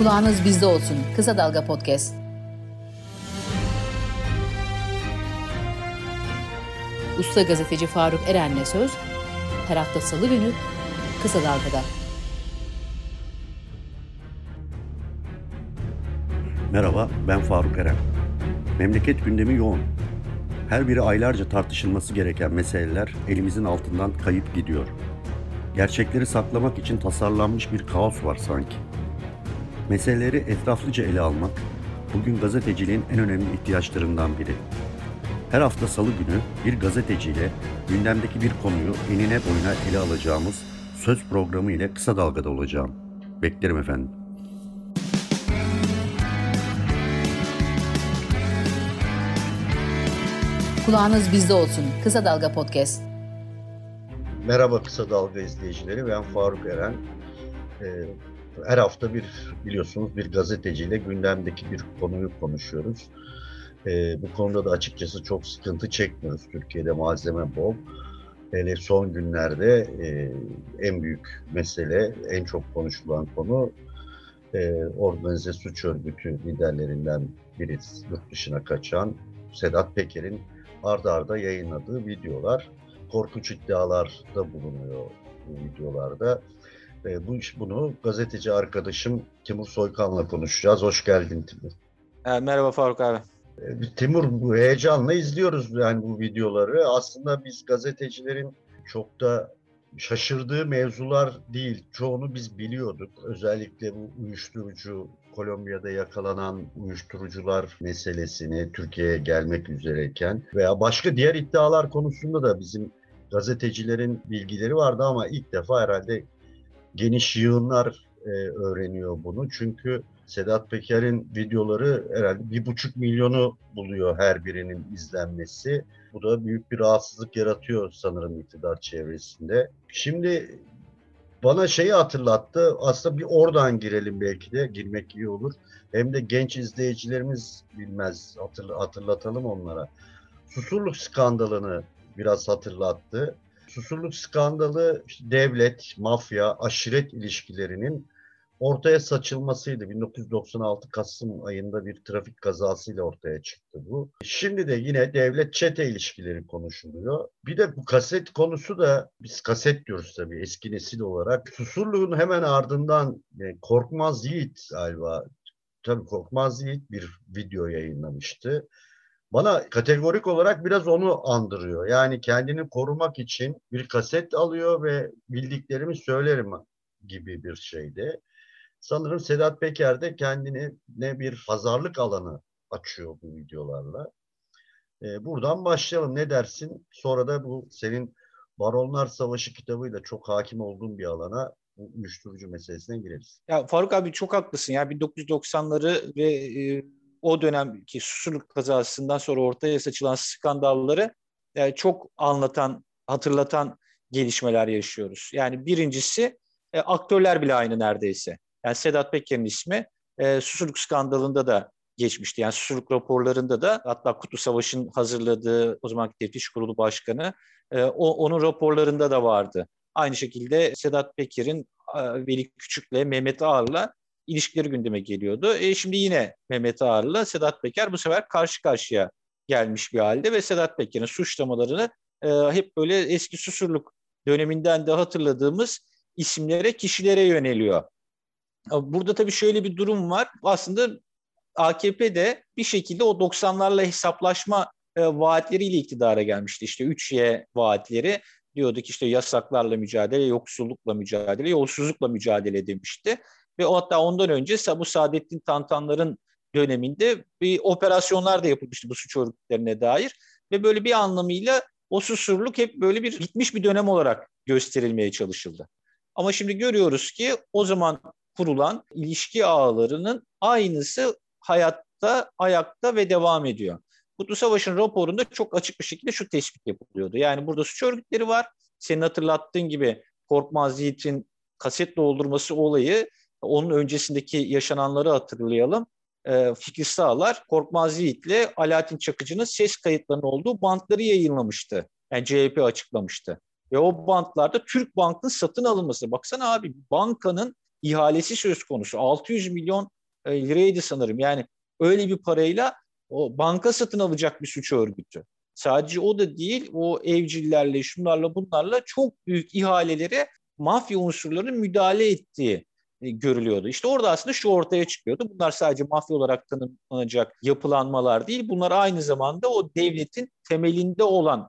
Kulağınız bizde olsun. Kısa Dalga Podcast. Usta gazeteci Faruk Eren'le söz her hafta salı günü Kısa Dalga'da. Merhaba, ben Faruk Eren. Memleket gündemi yoğun. Her biri aylarca tartışılması gereken meseleler elimizin altından kayıp gidiyor. Gerçekleri saklamak için tasarlanmış bir kaos var sanki. Meseleleri etraflıca ele almak, bugün gazeteciliğin en önemli ihtiyaçlarından biri. Her hafta salı günü bir gazeteciyle gündemdeki bir konuyu enine boyuna ele alacağımız söz programı ile kısa dalgada olacağım. Beklerim efendim. Kulağınız bizde olsun. Kısa Dalga Podcast. Merhaba Kısa Dalga izleyicileri. Ben Faruk Eren. Ee, her hafta bir biliyorsunuz bir gazeteciyle gündemdeki bir konuyu konuşuyoruz. Ee, bu konuda da açıkçası çok sıkıntı çekmiyoruz. Türkiye'de malzeme bol. Hele son günlerde e, en büyük mesele, en çok konuşulan konu e, organize suç örgütü liderlerinden biri yurt dışına kaçan Sedat Peker'in ardarda arda yayınladığı videolar. Korkunç iddialar da bulunuyor bu videolarda. E, bu iş bunu gazeteci arkadaşım Timur Soykan'la konuşacağız. Hoş geldin Timur. E, merhaba Faruk abi. E, Timur bu heyecanla izliyoruz yani bu videoları. Aslında biz gazetecilerin çok da şaşırdığı mevzular değil. Çoğunu biz biliyorduk. Özellikle bu uyuşturucu Kolombiya'da yakalanan uyuşturucular meselesini Türkiye'ye gelmek üzereyken veya başka diğer iddialar konusunda da bizim gazetecilerin bilgileri vardı ama ilk defa herhalde geniş yığınlar e, öğreniyor bunu. Çünkü Sedat Peker'in videoları herhalde bir buçuk milyonu buluyor her birinin izlenmesi. Bu da büyük bir rahatsızlık yaratıyor sanırım iktidar çevresinde. Şimdi bana şeyi hatırlattı. Aslında bir oradan girelim belki de. Girmek iyi olur. Hem de genç izleyicilerimiz bilmez. hatırlatalım onlara. Susurluk skandalını biraz hatırlattı. Susurluk skandalı işte devlet, mafya, aşiret ilişkilerinin ortaya saçılmasıydı. 1996 Kasım ayında bir trafik kazasıyla ortaya çıktı bu. Şimdi de yine devlet çete ilişkileri konuşuluyor. Bir de bu kaset konusu da biz kaset diyoruz tabii eski nesil olarak. Susurluğun hemen ardından yani Korkmaz Yiğit galiba tabii Korkmaz Yiğit bir video yayınlamıştı. Bana kategorik olarak biraz onu andırıyor. Yani kendini korumak için bir kaset alıyor ve bildiklerimi söylerim gibi bir şeydi. Sanırım Sedat Peker de kendine ne bir pazarlık alanı açıyor bu videolarla. Ee, buradan başlayalım. Ne dersin? Sonra da bu senin Baronlar Savaşı kitabıyla çok hakim olduğun bir alana uyuşturucu meselesine gireriz. Ya Faruk abi çok haklısın. Ya 1990'ları ve e, o dönemki Susurluk kazasından sonra ortaya saçılan skandalları e, çok anlatan, hatırlatan gelişmeler yaşıyoruz. Yani birincisi e, aktörler bile aynı neredeyse. Yani Sedat Peker'in ismi e, Susurluk skandalında da geçmişti. Yani Susurluk raporlarında da hatta Kutlu Savaş'ın hazırladığı o zamanki teftiş kurulu başkanı e, o, onun raporlarında da vardı. Aynı şekilde Sedat Peker'in Veli Küçük'le Mehmet Ağar'la ilişkileri gündeme geliyordu. E, şimdi yine Mehmet Ağar'la Sedat Peker bu sefer karşı karşıya gelmiş bir halde ve Sedat Peker'in suçlamalarını e, hep böyle eski Susurluk döneminden de hatırladığımız isimlere, kişilere yöneliyor. Burada tabii şöyle bir durum var. Aslında AKP de bir şekilde o 90'larla hesaplaşma e, vaatleriyle iktidara gelmişti. İşte 3Y vaatleri diyorduk işte yasaklarla mücadele, yoksullukla mücadele, yolsuzlukla mücadele demişti. Ve o hatta ondan önce bu Saadettin Tantanların döneminde bir operasyonlar da yapılmıştı bu suç örgütlerine dair. Ve böyle bir anlamıyla o susurluk hep böyle bir bitmiş bir dönem olarak gösterilmeye çalışıldı. Ama şimdi görüyoruz ki o zaman kurulan ilişki ağlarının aynısı hayatta, ayakta ve devam ediyor. Kutlu Savaş'ın raporunda çok açık bir şekilde şu tespit yapılıyordu. Yani burada suç örgütleri var. Senin hatırlattığın gibi Korkmaz Yiğit'in kaset doldurması olayı, onun öncesindeki yaşananları hatırlayalım. E, Fikir Sağlar, Korkmaz Yiğit'le Alaaddin Çakıcı'nın ses kayıtlarının olduğu bantları yayınlamıştı. Yani CHP açıklamıştı. Ve o bantlarda Türk Bank'ın satın alınması. Baksana abi bankanın ihalesi söz konusu. 600 milyon e, liraydı sanırım. Yani öyle bir parayla o banka satın alacak bir suç örgütü. Sadece o da değil, o evcillerle, şunlarla bunlarla çok büyük ihaleleri mafya unsurlarının müdahale ettiği görülüyordu. İşte orada aslında şu ortaya çıkıyordu. Bunlar sadece mafya olarak tanımlanacak yapılanmalar değil. Bunlar aynı zamanda o devletin temelinde olan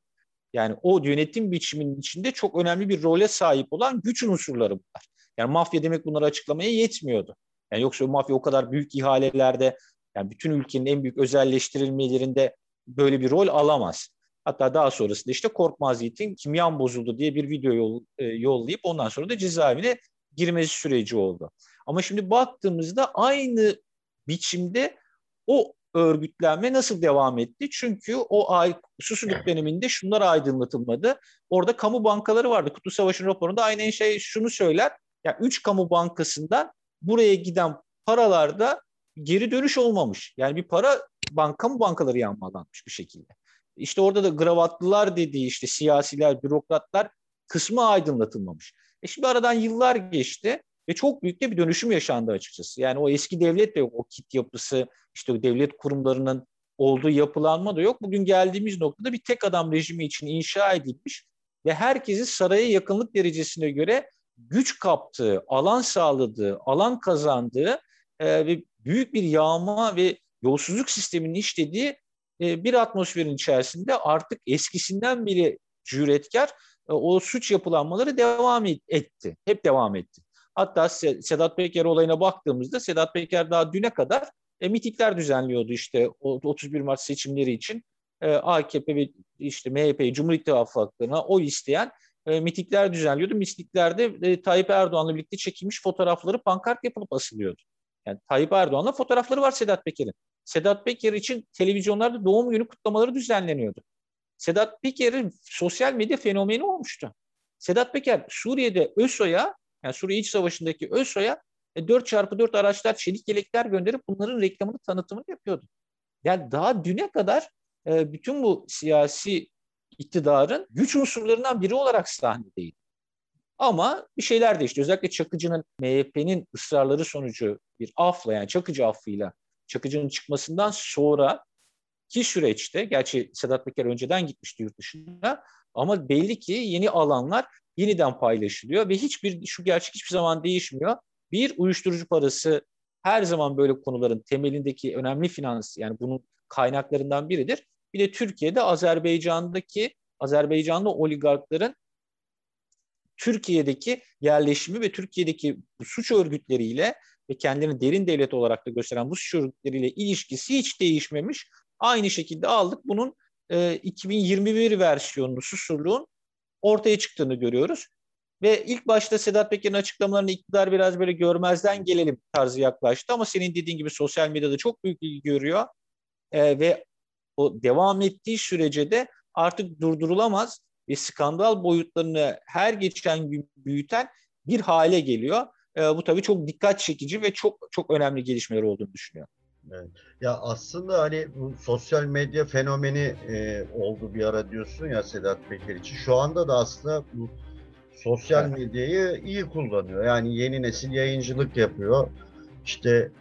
yani o yönetim biçiminin içinde çok önemli bir role sahip olan güç unsurları bunlar. Yani mafya demek bunları açıklamaya yetmiyordu. Yani yoksa mafya o kadar büyük ihalelerde yani bütün ülkenin en büyük özelleştirilmelerinde böyle bir rol alamaz. Hatta daha sonrasında işte Korkmaz Yiğit'in kimyan bozuldu diye bir video e, yollayıp ondan sonra da cezaevine girmesi süreci oldu. Ama şimdi baktığımızda aynı biçimde o örgütlenme nasıl devam etti? Çünkü o ay, susuluk döneminde şunlar aydınlatılmadı. Orada kamu bankaları vardı. Kutlu Savaş'ın raporunda aynen şey şunu söyler. Yani üç kamu bankasından buraya giden paralarda geri dönüş olmamış. Yani bir para banka mı bankaları yanmalanmış bir şekilde. İşte orada da gravatlılar dediği işte siyasiler, bürokratlar kısmı aydınlatılmamış. E şimdi aradan yıllar geçti ve çok büyük de bir dönüşüm yaşandı açıkçası. Yani o eski devlet de yok, o kit yapısı, işte o devlet kurumlarının olduğu yapılanma da yok. Bugün geldiğimiz noktada bir tek adam rejimi için inşa edilmiş ve herkesin saraya yakınlık derecesine göre güç kaptığı, alan sağladığı, alan kazandığı e, ve büyük bir yağma ve yolsuzluk sisteminin işlediği e, bir atmosferin içerisinde artık eskisinden bile cüretkar o suç yapılanmaları devam etti. Hep devam etti. Hatta Sedat Peker olayına baktığımızda Sedat Peker daha düne kadar e, mitikler düzenliyordu işte 31 Mart seçimleri için. E, AKP ve işte MHP, Cumhur İttifakı'na oy isteyen e, mitikler düzenliyordu. Mitiklerde e, Tayyip Erdoğan'la birlikte çekilmiş fotoğrafları pankart yapılıp asılıyordu. Yani Tayyip Erdoğan'la fotoğrafları var Sedat Peker'in. Sedat Peker için televizyonlarda doğum günü kutlamaları düzenleniyordu. Sedat Peker'in sosyal medya fenomeni olmuştu. Sedat Peker Suriye'de ÖSO'ya yani Suriye İç Savaşı'ndaki ÖSO'ya 4x4 e, araçlar, çelik yelekler gönderip bunların reklamını, tanıtımını yapıyordu. Yani daha düne kadar e, bütün bu siyasi iktidarın güç unsurlarından biri olarak sahnedeydi. Ama bir şeyler değişti. Özellikle Çakıcı'nın MHP'nin ısrarları sonucu bir afla yani Çakıcı affıyla Çakıcı'nın çıkmasından sonra ki süreçte, gerçi Sedat Peker önceden gitmişti yurt dışına ama belli ki yeni alanlar yeniden paylaşılıyor ve hiçbir şu gerçek hiçbir zaman değişmiyor. Bir uyuşturucu parası her zaman böyle konuların temelindeki önemli finans yani bunun kaynaklarından biridir. Bir de Türkiye'de Azerbaycan'daki Azerbaycanlı oligarkların Türkiye'deki yerleşimi ve Türkiye'deki suç örgütleriyle ve kendini derin devlet olarak da gösteren bu suç örgütleriyle ilişkisi hiç değişmemiş. Aynı şekilde aldık bunun e, 2021 versiyonunu susurluğun ortaya çıktığını görüyoruz. Ve ilk başta Sedat Peker'in açıklamalarını iktidar biraz böyle görmezden gelelim tarzı yaklaştı ama senin dediğin gibi sosyal medyada çok büyük ilgi görüyor. E, ve o devam ettiği sürece de artık durdurulamaz ve skandal boyutlarını her geçen gün büyüten bir hale geliyor. E, bu tabii çok dikkat çekici ve çok çok önemli gelişmeler olduğunu düşünüyorum. Evet. Ya aslında hani bu sosyal medya fenomeni e, oldu bir ara diyorsun ya Sedat Peker için. Şu anda da aslında bu sosyal medyayı iyi kullanıyor. Yani yeni nesil yayıncılık yapıyor. İşte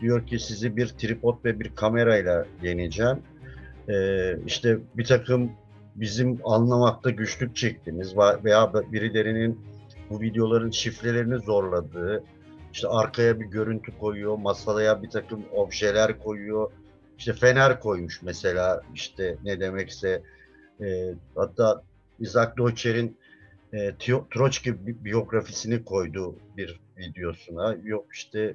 diyor ki sizi bir tripod ve bir kamerayla yeneceğim. Ee, işte bir takım bizim anlamakta güçlük çektiğimiz veya birilerinin bu videoların şifrelerini zorladığı, işte arkaya bir görüntü koyuyor, masaya bir takım objeler koyuyor. İşte fener koymuş mesela işte ne demekse e, hatta Isaac Deutscher'in e, Troçki biyografisini koydu bir videosuna. Yok işte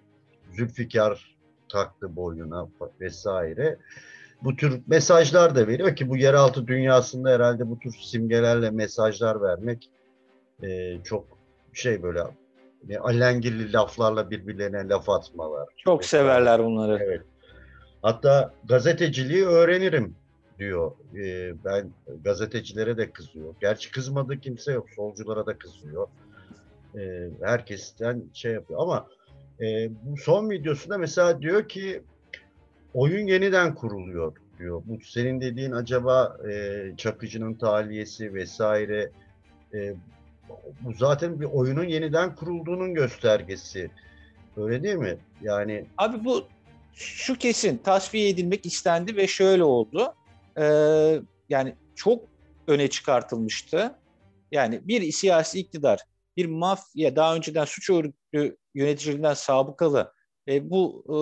Zülfikar taktı boynuna vesaire. Bu tür mesajlar da veriyor ki bu yeraltı dünyasında herhalde bu tür simgelerle mesajlar vermek e, çok şey böyle e, alengirli laflarla birbirlerine laf atmalar. Çok severler bunları. Evet. Hatta gazeteciliği öğrenirim diyor. Ee, ben gazetecilere de kızıyor. Gerçi kızmadığı kimse yok. Solculara da kızıyor. Ee, herkesten şey yapıyor. Ama e, bu son videosunda mesela diyor ki oyun yeniden kuruluyor diyor. Bu senin dediğin acaba e, Çakıcı'nın taliyesi vesaire e, bu zaten bir oyunun yeniden kurulduğunun göstergesi. Öyle değil mi? Yani Abi bu şu kesin tasfiye edilmek istendi ve şöyle oldu. Ee, yani çok öne çıkartılmıştı. Yani bir siyasi iktidar, bir mafya daha önceden suç örgütü yöneticiliğinden sabıkalı e, bu e,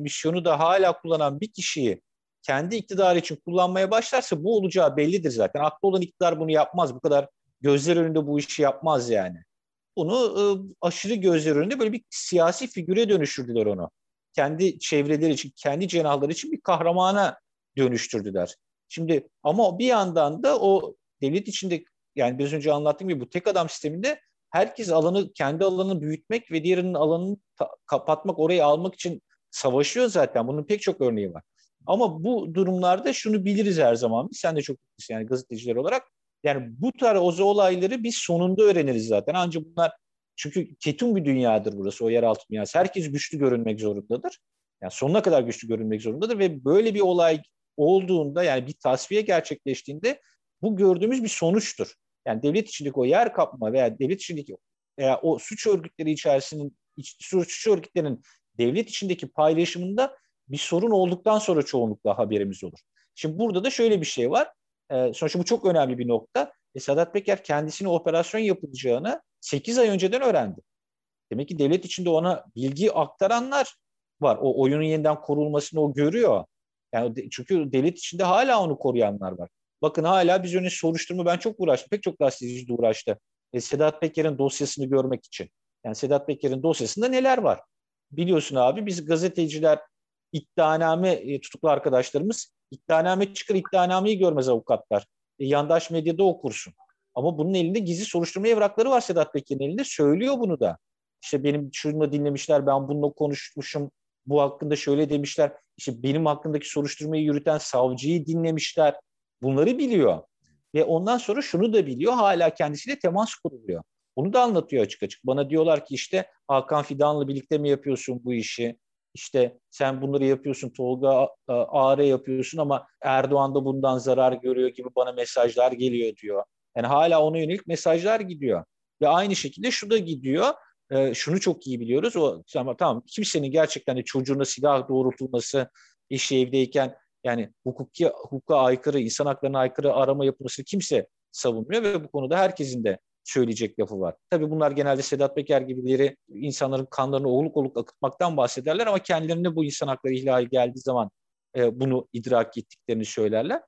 misyonu da hala kullanan bir kişiyi kendi iktidarı için kullanmaya başlarsa bu olacağı bellidir zaten. Aklı olan iktidar bunu yapmaz. Bu kadar gözler önünde bu işi yapmaz yani. Bunu e, aşırı gözler önünde böyle bir siyasi figüre dönüştürdüler onu. Kendi çevreleri için, kendi cenahları için bir kahramana dönüştürdüler. Şimdi ama bir yandan da o devlet içinde yani biraz önce anlattığım gibi bu tek adam sisteminde herkes alanı kendi alanını büyütmek ve diğerinin alanını ta- kapatmak, orayı almak için savaşıyor zaten. Bunun pek çok örneği var. Ama bu durumlarda şunu biliriz her zaman. Biz sen de çok yani gazeteciler olarak. Yani bu tarz olayları biz sonunda öğreniriz zaten. Ancak bunlar çünkü ketum bir dünyadır burası, o yeraltı dünyası. Herkes güçlü görünmek zorundadır. Yani sonuna kadar güçlü görünmek zorundadır ve böyle bir olay olduğunda yani bir tasfiye gerçekleştiğinde bu gördüğümüz bir sonuçtur. Yani devlet içindeki o yer kapma veya devlet içindeki veya o suç örgütleri içerisinin suç örgütlerinin devlet içindeki paylaşımında bir sorun olduktan sonra çoğunlukla haberimiz olur. Şimdi burada da şöyle bir şey var. Ee, sonuçta bu çok önemli bir nokta. E, Sedat Peker kendisine operasyon yapılacağını 8 ay önceden öğrendi. Demek ki devlet içinde ona bilgi aktaranlar var. O oyunun yeniden korulmasını o görüyor. Yani çünkü devlet içinde hala onu koruyanlar var. Bakın hala biz önce soruşturma ben çok uğraştım. Pek çok gazeteci de uğraştı. E, Sedat Peker'in dosyasını görmek için. Yani Sedat Peker'in dosyasında neler var? Biliyorsun abi biz gazeteciler iddianame e, tutuklu arkadaşlarımız iddianame çıkar iddianameyi görmez avukatlar. E, yandaş medyada okursun. Ama bunun elinde gizli soruşturma evrakları var Sedat Peker'in elinde. Söylüyor bunu da. İşte benim şunu dinlemişler, ben bununla konuşmuşum, bu hakkında şöyle demişler. İşte benim hakkındaki soruşturmayı yürüten savcıyı dinlemişler. Bunları biliyor. Ve ondan sonra şunu da biliyor, hala kendisiyle temas kuruluyor. Bunu da anlatıyor açık açık. Bana diyorlar ki işte Hakan Fidan'la birlikte mi yapıyorsun bu işi? İşte sen bunları yapıyorsun, Tolga Ağrı yapıyorsun ama Erdoğan da bundan zarar görüyor gibi bana mesajlar geliyor diyor. Yani hala ona yönelik mesajlar gidiyor. Ve aynı şekilde şu da gidiyor. E, şunu çok iyi biliyoruz. O tamam, tamam kimsenin gerçekten de çocuğuna silah doğrultulması, eşi evdeyken yani hukuki hukuka aykırı, insan haklarına aykırı arama yapılması kimse savunmuyor ve bu konuda herkesin de söyleyecek lafı var. Tabii bunlar genelde Sedat Peker gibileri insanların kanlarını oluk oluk akıtmaktan bahsederler ama kendilerine bu insan hakları ihlali geldiği zaman e, bunu idrak ettiklerini söylerler.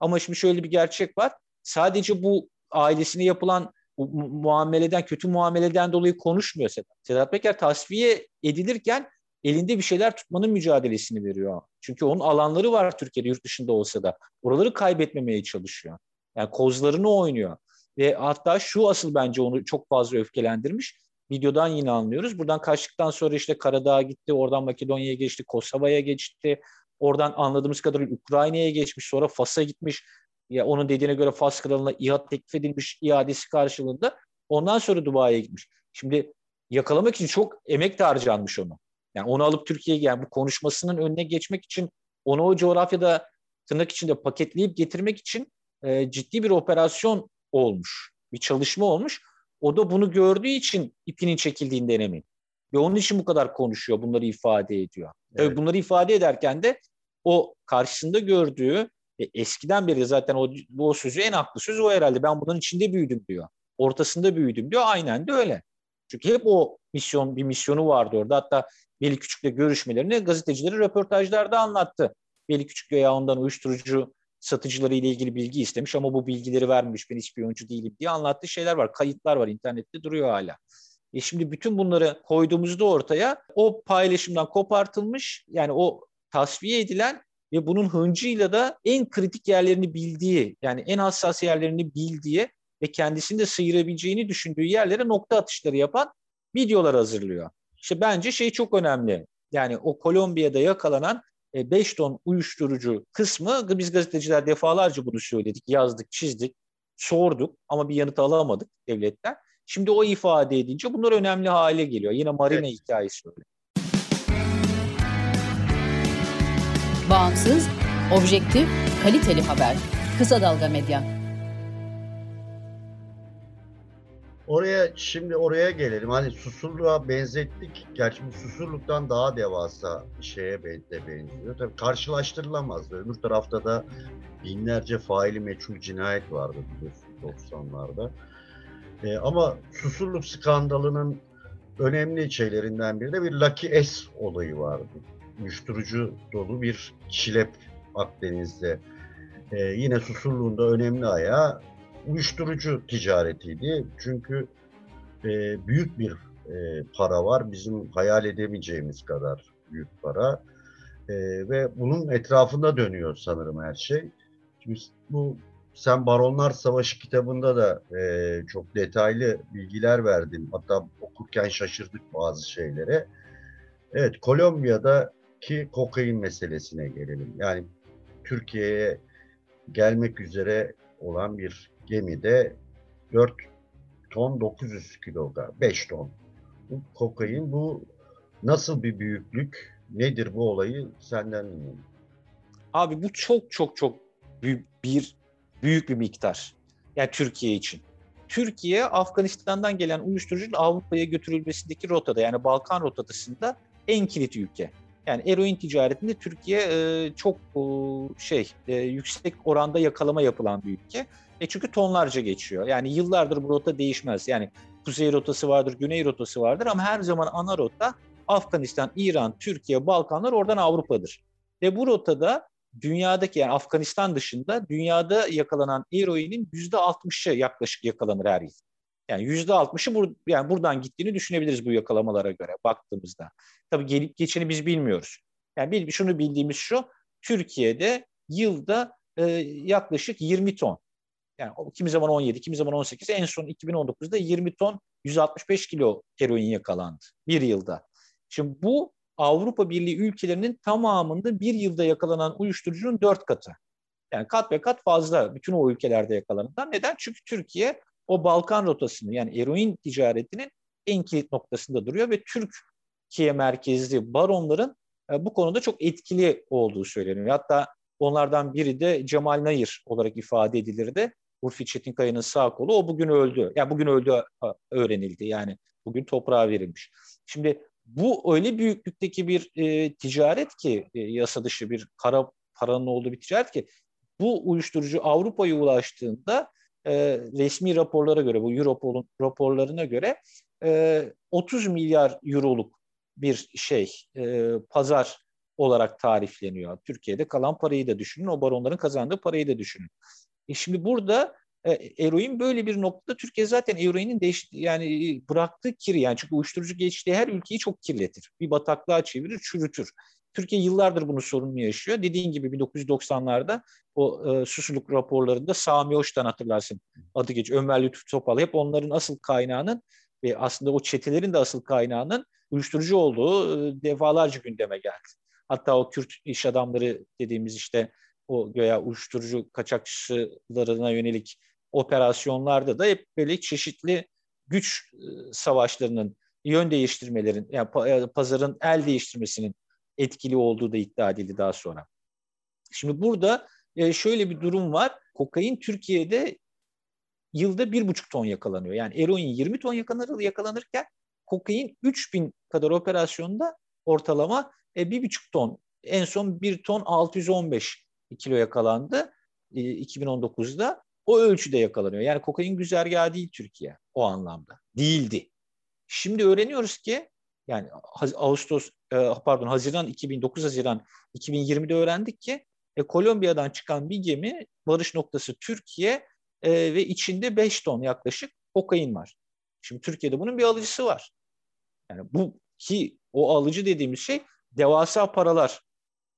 Ama şimdi şöyle bir gerçek var. Sadece bu ailesine yapılan bu muameleden, kötü muameleden dolayı konuşmuyor Sedat. Sedat Peker tasfiye edilirken elinde bir şeyler tutmanın mücadelesini veriyor. Çünkü onun alanları var Türkiye'de yurt dışında olsa da. Oraları kaybetmemeye çalışıyor. Yani kozlarını oynuyor. Ve hatta şu asıl bence onu çok fazla öfkelendirmiş. Videodan yine anlıyoruz. Buradan kaçtıktan sonra işte Karadağ'a gitti, oradan Makedonya'ya geçti, Kosova'ya geçti. Oradan anladığımız kadarıyla Ukrayna'ya geçmiş, sonra Fas'a gitmiş. Ya onun dediğine göre Fas kralına iade teklif edilmiş iadesi karşılığında. Ondan sonra Dubai'ye gitmiş. Şimdi yakalamak için çok emek de harcanmış onu. Yani onu alıp Türkiye'ye yani bu konuşmasının önüne geçmek için onu o coğrafyada tırnak içinde paketleyip getirmek için e, ciddi bir operasyon olmuş. Bir çalışma olmuş. O da bunu gördüğü için ipinin çekildiğinden emin. Ve onun için bu kadar konuşuyor, bunları ifade ediyor. Evet. Tabii bunları ifade ederken de o karşısında gördüğü e, eskiden beri zaten o, o sözü en haklı söz o herhalde. Ben bunun içinde büyüdüm diyor. Ortasında büyüdüm diyor. Aynen de öyle. Çünkü hep o misyon bir misyonu vardı orada. Hatta Veli Küçük'le görüşmelerini gazetecileri röportajlarda anlattı. Veli Küçük ya ondan uyuşturucu satıcıları ile ilgili bilgi istemiş ama bu bilgileri vermemiş. Ben hiçbir oyuncu değilim diye anlattığı şeyler var. Kayıtlar var. internette duruyor hala. E şimdi bütün bunları koyduğumuzda ortaya o paylaşımdan kopartılmış yani o tasfiye edilen ve bunun hıncıyla da en kritik yerlerini bildiği yani en hassas yerlerini bildiği ve kendisini de sıyırabileceğini düşündüğü yerlere nokta atışları yapan videolar hazırlıyor. İşte bence şey çok önemli. Yani o Kolombiya'da yakalanan 5 e, ton uyuşturucu kısmı biz gazeteciler defalarca bunu söyledik, yazdık, çizdik, sorduk ama bir yanıt alamadık devletten. Şimdi o ifade edince bunlar önemli hale geliyor. Yine Marina evet. hikayesi öyle. Bağımsız, objektif, kaliteli haber. Kısa Dalga Medya. Oraya şimdi oraya gelelim. Hani Susurluğa benzettik. Gerçi bu Susurluk'tan daha devasa bir şeye de benziyor. Tabii karşılaştırılamaz. Öbür tarafta da binlerce faili meçhul cinayet vardı biliyorsun 90'larda. Ee, ama Susurluk skandalının önemli şeylerinden biri de bir Lucky S olayı vardı. Uyuşturucu dolu bir çilep Akdeniz'de. Ee, yine Susurluğun da önemli ayağı uyuşturucu ticaretiydi. Çünkü e, büyük bir e, para var. Bizim hayal edemeyeceğimiz kadar büyük para. E, ve bunun etrafında dönüyor sanırım her şey. Şimdi bu sen Baronlar Savaşı kitabında da e, çok detaylı bilgiler verdin. Hatta okurken şaşırdık bazı şeylere. Evet, Kolombiya'daki kokain meselesine gelelim. Yani Türkiye'ye gelmek üzere olan bir gemide 4 ton 900 kilogram, 5 ton. Bu kokain bu nasıl bir büyüklük? Nedir bu olayı? Senden dinleyelim. Abi bu çok çok çok büyük bir büyük bir miktar. Yani Türkiye için. Türkiye Afganistan'dan gelen uyuşturucunun Avrupa'ya götürülmesindeki rotada yani Balkan rotasında en kilit ülke. Yani eroin ticaretinde Türkiye e, çok e, şey e, yüksek oranda yakalama yapılan bir ülke. E çünkü tonlarca geçiyor. Yani yıllardır bu rota değişmez. Yani kuzey rotası vardır, güney rotası vardır ama her zaman ana rota Afganistan, İran, Türkiye, Balkanlar oradan Avrupa'dır. Ve bu rotada dünyadaki yani Afganistan dışında dünyada yakalanan eroinin yüzde 60'ı yaklaşık yakalanır her yıl. Yani yüzde 60'ı bur yani buradan gittiğini düşünebiliriz bu yakalamalara göre baktığımızda. Tabii gelip geçeni biz bilmiyoruz. Yani bil, şunu bildiğimiz şu, Türkiye'de yılda e, yaklaşık 20 ton yani kimi zaman 17, kimi zaman 18, en son 2019'da 20 ton 165 kilo eroin yakalandı bir yılda. Şimdi bu Avrupa Birliği ülkelerinin tamamında bir yılda yakalanan uyuşturucunun dört katı. Yani kat ve kat fazla bütün o ülkelerde yakalananlar. Neden? Çünkü Türkiye o Balkan rotasını yani eroin ticaretinin en kilit noktasında duruyor ve Türkiye merkezli baronların e, bu konuda çok etkili olduğu söyleniyor. Hatta onlardan biri de Cemal Nayır olarak ifade edilirdi. Urfi Çetinkaya'nın sağ kolu o bugün öldü. Ya yani bugün öldü öğrenildi. Yani bugün toprağa verilmiş. Şimdi bu öyle büyüklükteki bir e, ticaret ki e, yasa dışı bir kara paranın olduğu bir ticaret ki bu uyuşturucu Avrupa'ya ulaştığında e, resmi raporlara göre bu Europol'un raporlarına göre e, 30 milyar euroluk bir şey e, pazar olarak tarifleniyor. Türkiye'de kalan parayı da düşünün, o baronların kazandığı parayı da düşünün. E şimdi burada eroin böyle bir noktada Türkiye zaten eroinin değiş, yani bıraktığı kiri yani çünkü uyuşturucu geçtiği her ülkeyi çok kirletir. Bir bataklığa çevirir, çürütür. Türkiye yıllardır bunu sorunlu yaşıyor. Dediğin gibi 1990'larda o e, susuluk raporlarında Sami Hoş'tan hatırlarsın adı geç Ömer Lütfü Topal hep onların asıl kaynağının ve aslında o çetelerin de asıl kaynağının uyuşturucu olduğu e, defalarca gündeme geldi. Hatta o Kürt iş adamları dediğimiz işte o göya uyuşturucu kaçakçılarına yönelik operasyonlarda da hep böyle çeşitli güç e, savaşlarının, yön değiştirmelerin, yani e, pazarın el değiştirmesinin etkili olduğu da iddia edildi daha sonra. Şimdi burada e, şöyle bir durum var. Kokain Türkiye'de yılda bir buçuk ton yakalanıyor. Yani eroin 20 ton yakalanır, yakalanırken kokain 3000 kadar operasyonda ortalama bir buçuk ton. En son bir ton 615 kilo yakalandı 2019'da. E, o ölçüde yakalanıyor. Yani kokain güzergahı değil Türkiye o anlamda. Değildi. Şimdi öğreniyoruz ki yani Ağustos e, pardon Haziran 2009 Haziran 2020'de öğrendik ki e, Kolombiya'dan çıkan bir gemi varış noktası Türkiye e, ve içinde 5 ton yaklaşık kokain var. Şimdi Türkiye'de bunun bir alıcısı var. Yani bu ki o alıcı dediğimiz şey devasa paralar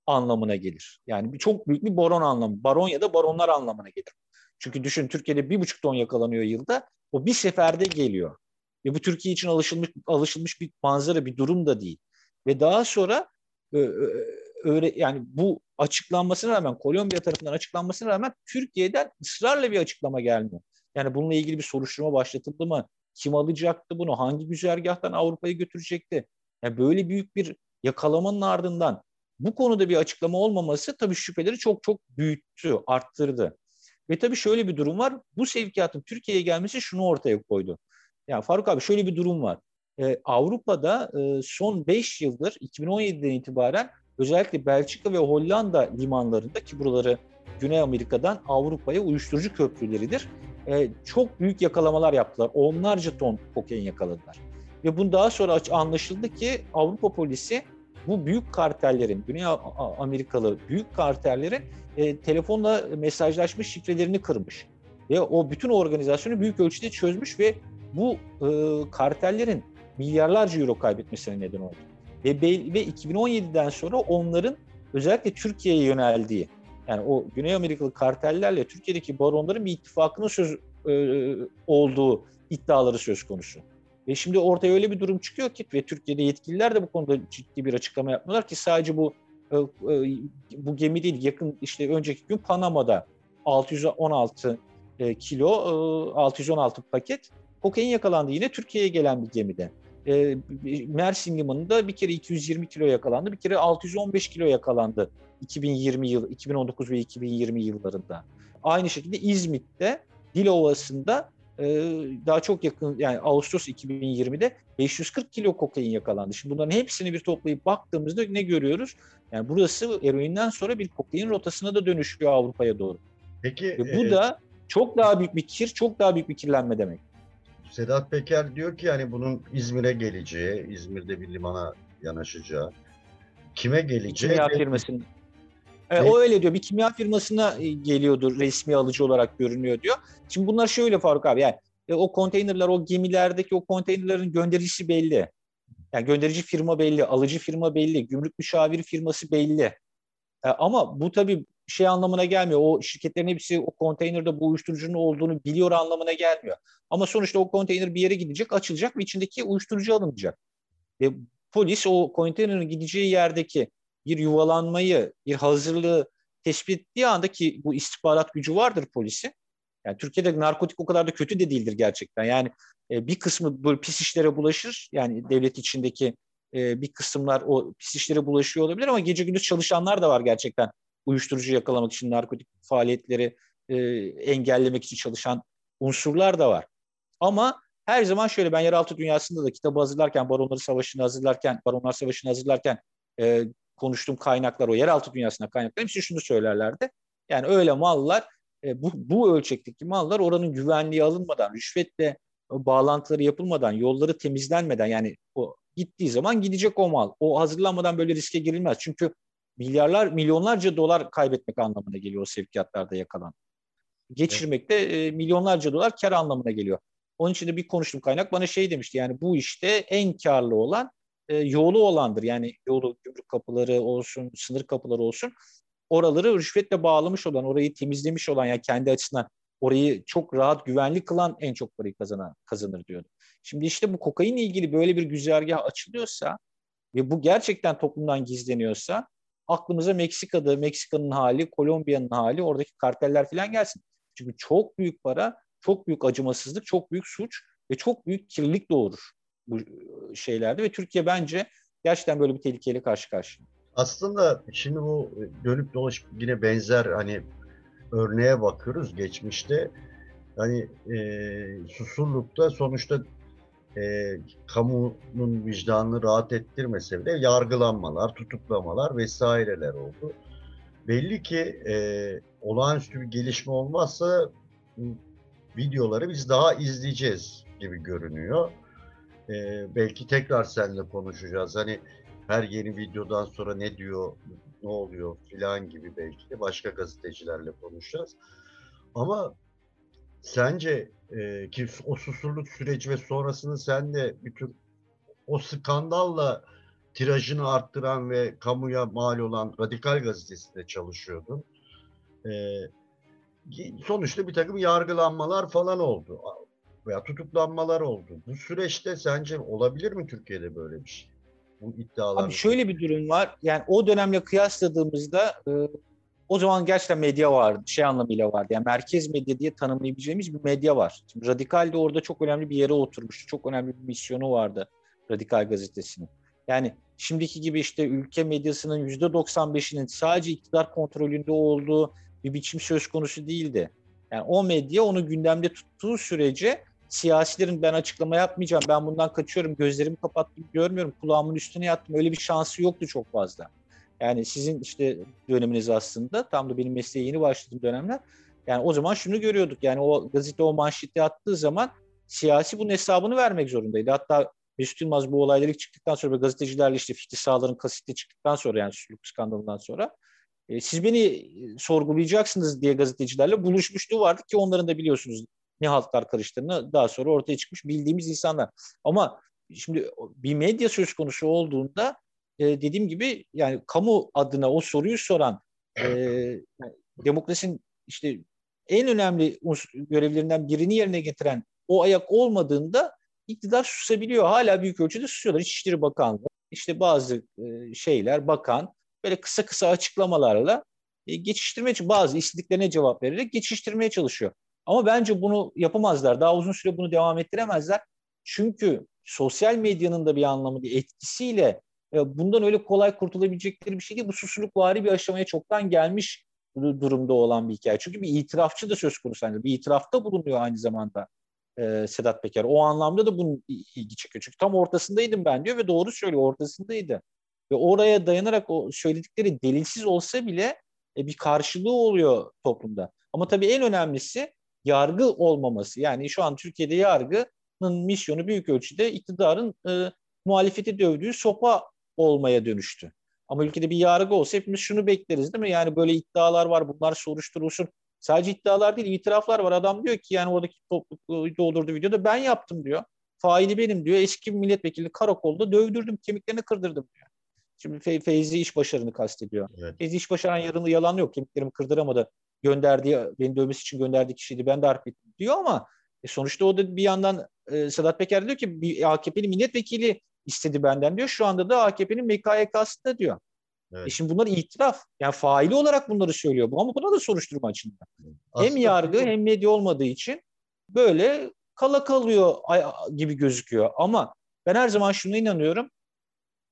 anlamına gelir. Yani çok büyük bir baron anlamı. Baron ya da baronlar anlamına gelir. Çünkü düşün Türkiye'de bir buçuk ton yakalanıyor yılda. O bir seferde geliyor. Ve bu Türkiye için alışılmış alışılmış bir manzara, bir durum da değil. Ve daha sonra öyle yani bu açıklanmasına rağmen Kolombiya tarafından açıklanmasına rağmen Türkiye'den ısrarla bir açıklama gelmiyor. Yani bununla ilgili bir soruşturma başlatıldı mı? Kim alacaktı bunu? Hangi güzergahtan Avrupa'ya götürecekti? Yani böyle büyük bir yakalamanın ardından bu konuda bir açıklama olmaması tabii şüpheleri çok çok büyüttü, arttırdı. Ve tabii şöyle bir durum var. Bu sevkiyatın Türkiye'ye gelmesi şunu ortaya koydu. Yani Faruk abi şöyle bir durum var. Ee, Avrupa'da e, son 5 yıldır 2017'den itibaren özellikle Belçika ve Hollanda limanlarında ki buraları Güney Amerika'dan Avrupa'ya uyuşturucu köprüleridir. E, çok büyük yakalamalar yaptılar. Onlarca ton kokain yakaladılar. Ve bunu daha sonra anlaşıldı ki Avrupa polisi bu büyük kartellerin, Güney Amerikalı büyük kartellerin e, telefonla mesajlaşmış şifrelerini kırmış. Ve o bütün organizasyonu büyük ölçüde çözmüş ve bu e, kartellerin milyarlarca euro kaybetmesine neden oldu. Ve, ve 2017'den sonra onların özellikle Türkiye'ye yöneldiği, yani o Güney Amerikalı kartellerle Türkiye'deki baronların bir ittifakının söz e, olduğu iddiaları söz konusu. Ve şimdi ortaya öyle bir durum çıkıyor ki ve Türkiye'de yetkililer de bu konuda ciddi bir açıklama yapmıyorlar ki sadece bu e, e, bu gemi değil yakın işte önceki gün Panama'da 616 e, kilo 616 paket kokain yakalandı yine Türkiye'ye gelen bir gemide. Mersin limanında bir kere 220 kilo yakalandı, bir kere 615 kilo yakalandı 2020 yıl 2019 ve 2020 yıllarında. Aynı şekilde İzmit'te Dilovası'nda daha çok yakın yani Ağustos 2020'de 540 kilo kokain yakalandı. Şimdi bunların hepsini bir toplayıp baktığımızda ne görüyoruz? Yani burası eroinden sonra bir kokain rotasına da dönüşüyor Avrupa'ya doğru. Peki Ve bu e, da çok daha büyük bir kir, çok daha büyük bir kirlenme demek. Sedat Peker diyor ki yani bunun İzmir'e geleceği, İzmir'de bir limana yanaşacağı, kime geleceği? Kimya firmasının e, o öyle diyor. Bir kimya firmasına e, geliyordur resmi alıcı olarak görünüyor diyor. Şimdi bunlar şöyle Faruk abi yani e, o konteynerler, o gemilerdeki o konteynerlerin göndericisi belli. Yani gönderici firma belli, alıcı firma belli, gümrük müşaviri firması belli. E, ama bu tabii şey anlamına gelmiyor. O şirketlerin hepsi o konteynerde bu uyuşturucunun olduğunu biliyor anlamına gelmiyor. Ama sonuçta o konteyner bir yere gidecek, açılacak ve içindeki uyuşturucu alınacak. Ve polis o konteynerin gideceği yerdeki bir yuvalanmayı, bir hazırlığı tespit ettiği anda ki bu istihbarat gücü vardır polisi. Yani Türkiye'de narkotik o kadar da kötü de değildir gerçekten. Yani e, bir kısmı böyle pis işlere bulaşır. Yani devlet içindeki e, bir kısımlar o pis işlere bulaşıyor olabilir ama gece gündüz çalışanlar da var gerçekten. Uyuşturucu yakalamak için narkotik faaliyetleri e, engellemek için çalışan unsurlar da var. Ama her zaman şöyle ben yeraltı dünyasında da kitabı hazırlarken, Baronları Savaşı'nı hazırlarken, Baronlar Savaşı'nı hazırlarken e, konuştuğum kaynaklar, o yeraltı dünyasına kaynaklar hepsi şunu söylerlerdi. Yani öyle mallar, e, bu, bu ölçekteki mallar oranın güvenliği alınmadan, rüşvetle bağlantıları yapılmadan, yolları temizlenmeden yani o gittiği zaman gidecek o mal. O hazırlanmadan böyle riske girilmez. Çünkü milyarlar, milyonlarca dolar kaybetmek anlamına geliyor o sevkiyatlarda yakalan. Geçirmekte e, milyonlarca dolar kar anlamına geliyor. Onun için de bir konuştuğum kaynak bana şey demişti yani bu işte en karlı olan e, yolu olandır. Yani yolu, gümrük kapıları olsun, sınır kapıları olsun. Oraları rüşvetle bağlamış olan, orayı temizlemiş olan yani kendi açısından orayı çok rahat, güvenli kılan en çok parayı kazanan, kazanır diyordu. Şimdi işte bu kokainle ilgili böyle bir güzergah açılıyorsa ve bu gerçekten toplumdan gizleniyorsa aklımıza Meksika'da, Meksika'nın hali, Kolombiya'nın hali, oradaki karteller falan gelsin. Çünkü çok büyük para, çok büyük acımasızlık, çok büyük suç ve çok büyük kirlilik doğurur bu şeylerde ve Türkiye bence gerçekten böyle bir tehlikeyle karşı karşıya. Aslında şimdi bu dönüp dolaşıp yine benzer hani örneğe bakıyoruz geçmişte. Hani e, Susurluk'ta sonuçta e, kamunun vicdanını rahat ettirmese bile yargılanmalar, tutuklamalar vesaireler oldu. Belli ki e, olağanüstü bir gelişme olmazsa videoları biz daha izleyeceğiz gibi görünüyor e, belki tekrar seninle konuşacağız. Hani her yeni videodan sonra ne diyor, ne oluyor filan gibi belki de başka gazetecilerle konuşacağız. Ama sence e, ki o susurluk süreci ve sonrasını sen de bütün o skandalla tirajını arttıran ve kamuya mal olan Radikal Gazetesi'nde çalışıyordun. E, sonuçta bir takım yargılanmalar falan oldu veya tutuklanmalar oldu. Bu süreçte sence olabilir mi Türkiye'de böyle bir şey? Bu iddialar. Abi şöyle bir durum var. Yani o dönemle kıyasladığımızda e, o zaman gerçekten medya vardı. Şey anlamıyla vardı. Yani merkez medya diye tanımlayabileceğimiz bir medya var. Şimdi Radikal de orada çok önemli bir yere oturmuştu. Çok önemli bir misyonu vardı Radikal gazetesinin. Yani şimdiki gibi işte ülke medyasının yüzde 95'inin sadece iktidar kontrolünde olduğu bir biçim söz konusu değildi. Yani o medya onu gündemde tuttuğu sürece siyasilerin ben açıklama yapmayacağım, ben bundan kaçıyorum, gözlerimi kapattım, görmüyorum, kulağımın üstüne yattım. Öyle bir şansı yoktu çok fazla. Yani sizin işte döneminiz aslında, tam da benim mesleğe yeni başladığım dönemler. Yani o zaman şunu görüyorduk, yani o gazete o manşeti attığı zaman siyasi bunun hesabını vermek zorundaydı. Hatta Mesut Yılmaz bu olaylar ilk çıktıktan sonra ve gazetecilerle işte Fikri Sağlar'ın kaseti çıktıktan sonra yani suçluluk skandalından sonra e, siz beni sorgulayacaksınız diye gazetecilerle buluşmuşluğu vardı ki onların da biliyorsunuz ne haltlar karıştığını daha sonra ortaya çıkmış bildiğimiz insanlar. Ama şimdi bir medya söz konusu olduğunda e, dediğim gibi yani kamu adına o soruyu soran e, demokrasinin işte en önemli görevlerinden birini yerine getiren o ayak olmadığında iktidar susabiliyor. Hala büyük ölçüde susuyorlar. İçişleri Bakanlığı, işte bazı e, şeyler, bakan böyle kısa kısa açıklamalarla e, geçiştirmeye bazı istediklerine cevap vererek geçiştirmeye çalışıyor. Ama bence bunu yapamazlar. Daha uzun süre bunu devam ettiremezler. Çünkü sosyal medyanın da bir anlamı, bir etkisiyle e, bundan öyle kolay kurtulabilecekleri bir şey değil. Bu susurlukvari bir aşamaya çoktan gelmiş durumda olan bir hikaye. Çünkü bir itirafçı da söz konusu. Yani bir itirafta bulunuyor aynı zamanda e, Sedat Peker. O anlamda da bunun ilgi çekiyor. Çünkü tam ortasındaydım ben diyor ve doğru söylüyor ortasındaydı. Ve oraya dayanarak o söyledikleri delilsiz olsa bile e, bir karşılığı oluyor toplumda. Ama tabii en önemlisi yargı olmaması. Yani şu an Türkiye'de yargının misyonu büyük ölçüde iktidarın e, muhalefeti dövdüğü sopa olmaya dönüştü. Ama ülkede bir yargı olsa hepimiz şunu bekleriz değil mi? Yani böyle iddialar var bunlar soruşturulsun. Sadece iddialar değil itiraflar var. Adam diyor ki yani oradaki doldurduğu videoda ben yaptım diyor. Faili benim diyor. Eski milletvekili karakolda dövdürdüm, kemiklerini kırdırdım diyor. Şimdi Fe Feyzi iş başarını kastediyor. Evet. Feyzi iş başaran yarını yalan yok. Kemiklerimi kırdıramadı. Gönderdiği, beni dövmesi için gönderdiği kişiydi. Ben de harp ettim diyor ama e sonuçta o da bir yandan e, Sedat Peker diyor ki bir AKP'li milletvekili istedi benden diyor. Şu anda da AKP'nin MKYK'sında diyor. Evet. E şimdi bunlar itiraf. Yani faili olarak bunları söylüyor bu ama buna da soruşturma açıldı. Hem yargı hem medya olmadığı için böyle kala kalıyor gibi gözüküyor. Ama ben her zaman şuna inanıyorum.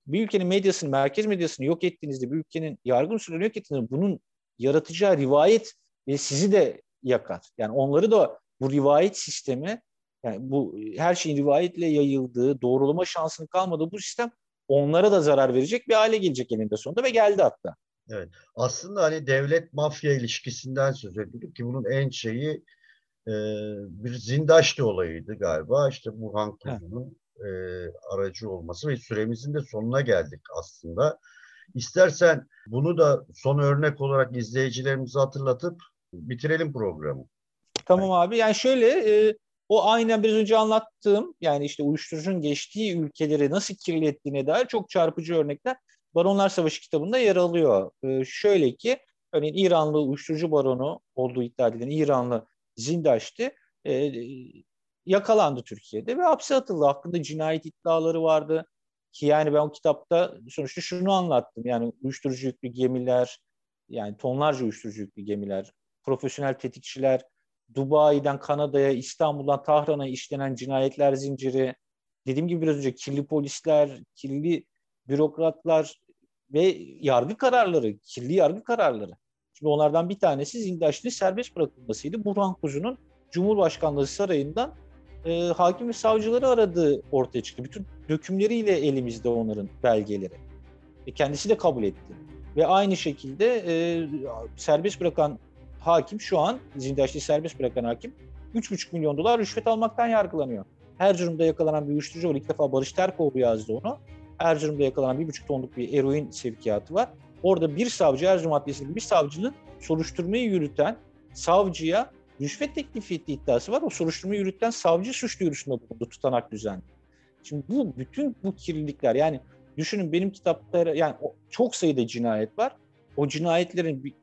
Bir ülkenin medyasını, merkez medyasını yok ettiğinizde, bir ülkenin yargı unsurlarını yok ettiğinizde bunun yaratacağı rivayet ve sizi de yakar. Yani onları da bu rivayet sistemi yani bu her şeyin rivayetle yayıldığı, doğrulama şansının kalmadığı bu sistem onlara da zarar verecek bir hale gelecek eninde sonunda ve geldi hatta. Evet. Aslında hani devlet mafya ilişkisinden söz ediyorduk ki bunun en şeyi e, bir Zindaşlı olayıydı galiba. İşte Burhan Kuzu'nun e, aracı olması ve süremizin de sonuna geldik aslında. İstersen bunu da son örnek olarak izleyicilerimize hatırlatıp bitirelim programı. Tamam abi. Yani şöyle e, o aynen biraz önce anlattığım yani işte uyuşturucunun geçtiği ülkeleri nasıl kirlettiğine dair çok çarpıcı örnekler Baronlar Savaşı kitabında yer alıyor. Ee, şöyle ki örneğin İranlı uyuşturucu baronu olduğu iddia edilen İranlı Zindaş'tı e, yakalandı Türkiye'de ve hapse atıldı. Hakkında cinayet iddiaları vardı. Ki yani ben o kitapta sonuçta şunu anlattım. Yani uyuşturucu yüklü gemiler, yani tonlarca uyuşturucu yüklü gemiler, profesyonel tetikçiler, Dubai'den Kanada'ya, İstanbul'dan Tahran'a işlenen cinayetler zinciri, dediğim gibi biraz önce kirli polisler, kirli bürokratlar ve yargı kararları, kirli yargı kararları. Şimdi onlardan bir tanesi Zindaşlı serbest bırakılmasıydı. Burhan Kuzu'nun Cumhurbaşkanlığı sarayından e, hakim ve savcıları aradığı ortaya çıktı. Bütün dökümleriyle elimizde onların belgeleri. E, kendisi de kabul etti. Ve aynı şekilde e, serbest bırakan hakim şu an Zindaşlı'yı serbest bırakan hakim 3,5 milyon dolar rüşvet almaktan yargılanıyor. Erzurum'da yakalanan bir uyuşturucu var. İlk defa Barış Terkoğlu yazdı onu. Erzurum'da yakalanan 1,5 tonluk bir eroin sevkiyatı var. Orada bir savcı, Erzurum Adliyesi'nin bir savcının soruşturmayı yürüten savcıya rüşvet teklifi ettiği iddiası var. O soruşturmayı yürüten savcı suç duyurusunda bulundu tutanak düzenli. Şimdi bu bütün bu kirlilikler yani düşünün benim kitapta yani çok sayıda cinayet var. O cinayetlerin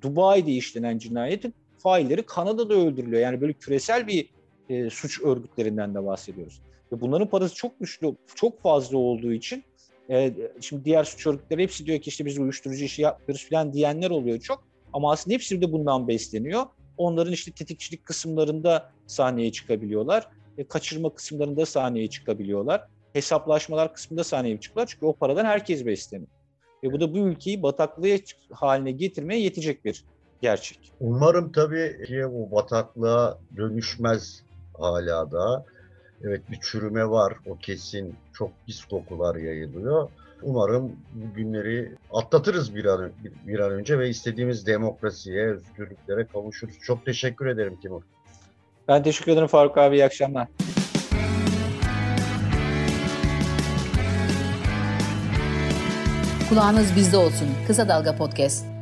Dubai'de işlenen cinayetin failleri Kanada'da öldürülüyor. Yani böyle küresel bir e, suç örgütlerinden de bahsediyoruz. Ve bunların parası çok güçlü, çok fazla olduğu için e, şimdi diğer suç örgütleri hepsi diyor ki işte biz uyuşturucu işi yapıyoruz falan diyenler oluyor çok. Ama aslında hepsi de bundan besleniyor. Onların işte tetikçilik kısımlarında sahneye çıkabiliyorlar. E, kaçırma kısımlarında sahneye çıkabiliyorlar. Hesaplaşmalar kısmında sahneye çıkıyorlar. Çünkü o paradan herkes besleniyor. Ve bu da bu ülkeyi bataklığa haline getirmeye yetecek bir gerçek. Umarım tabii ki o bataklığa dönüşmez hala da. Evet bir çürüme var o kesin çok pis kokular yayılıyor. Umarım bu günleri atlatırız bir an, bir an önce ve istediğimiz demokrasiye, özgürlüklere kavuşuruz. Çok teşekkür ederim Timur. Ben teşekkür ederim Faruk abi. İyi akşamlar. Kulağınız bizde olsun. Kısa Dalga Podcast.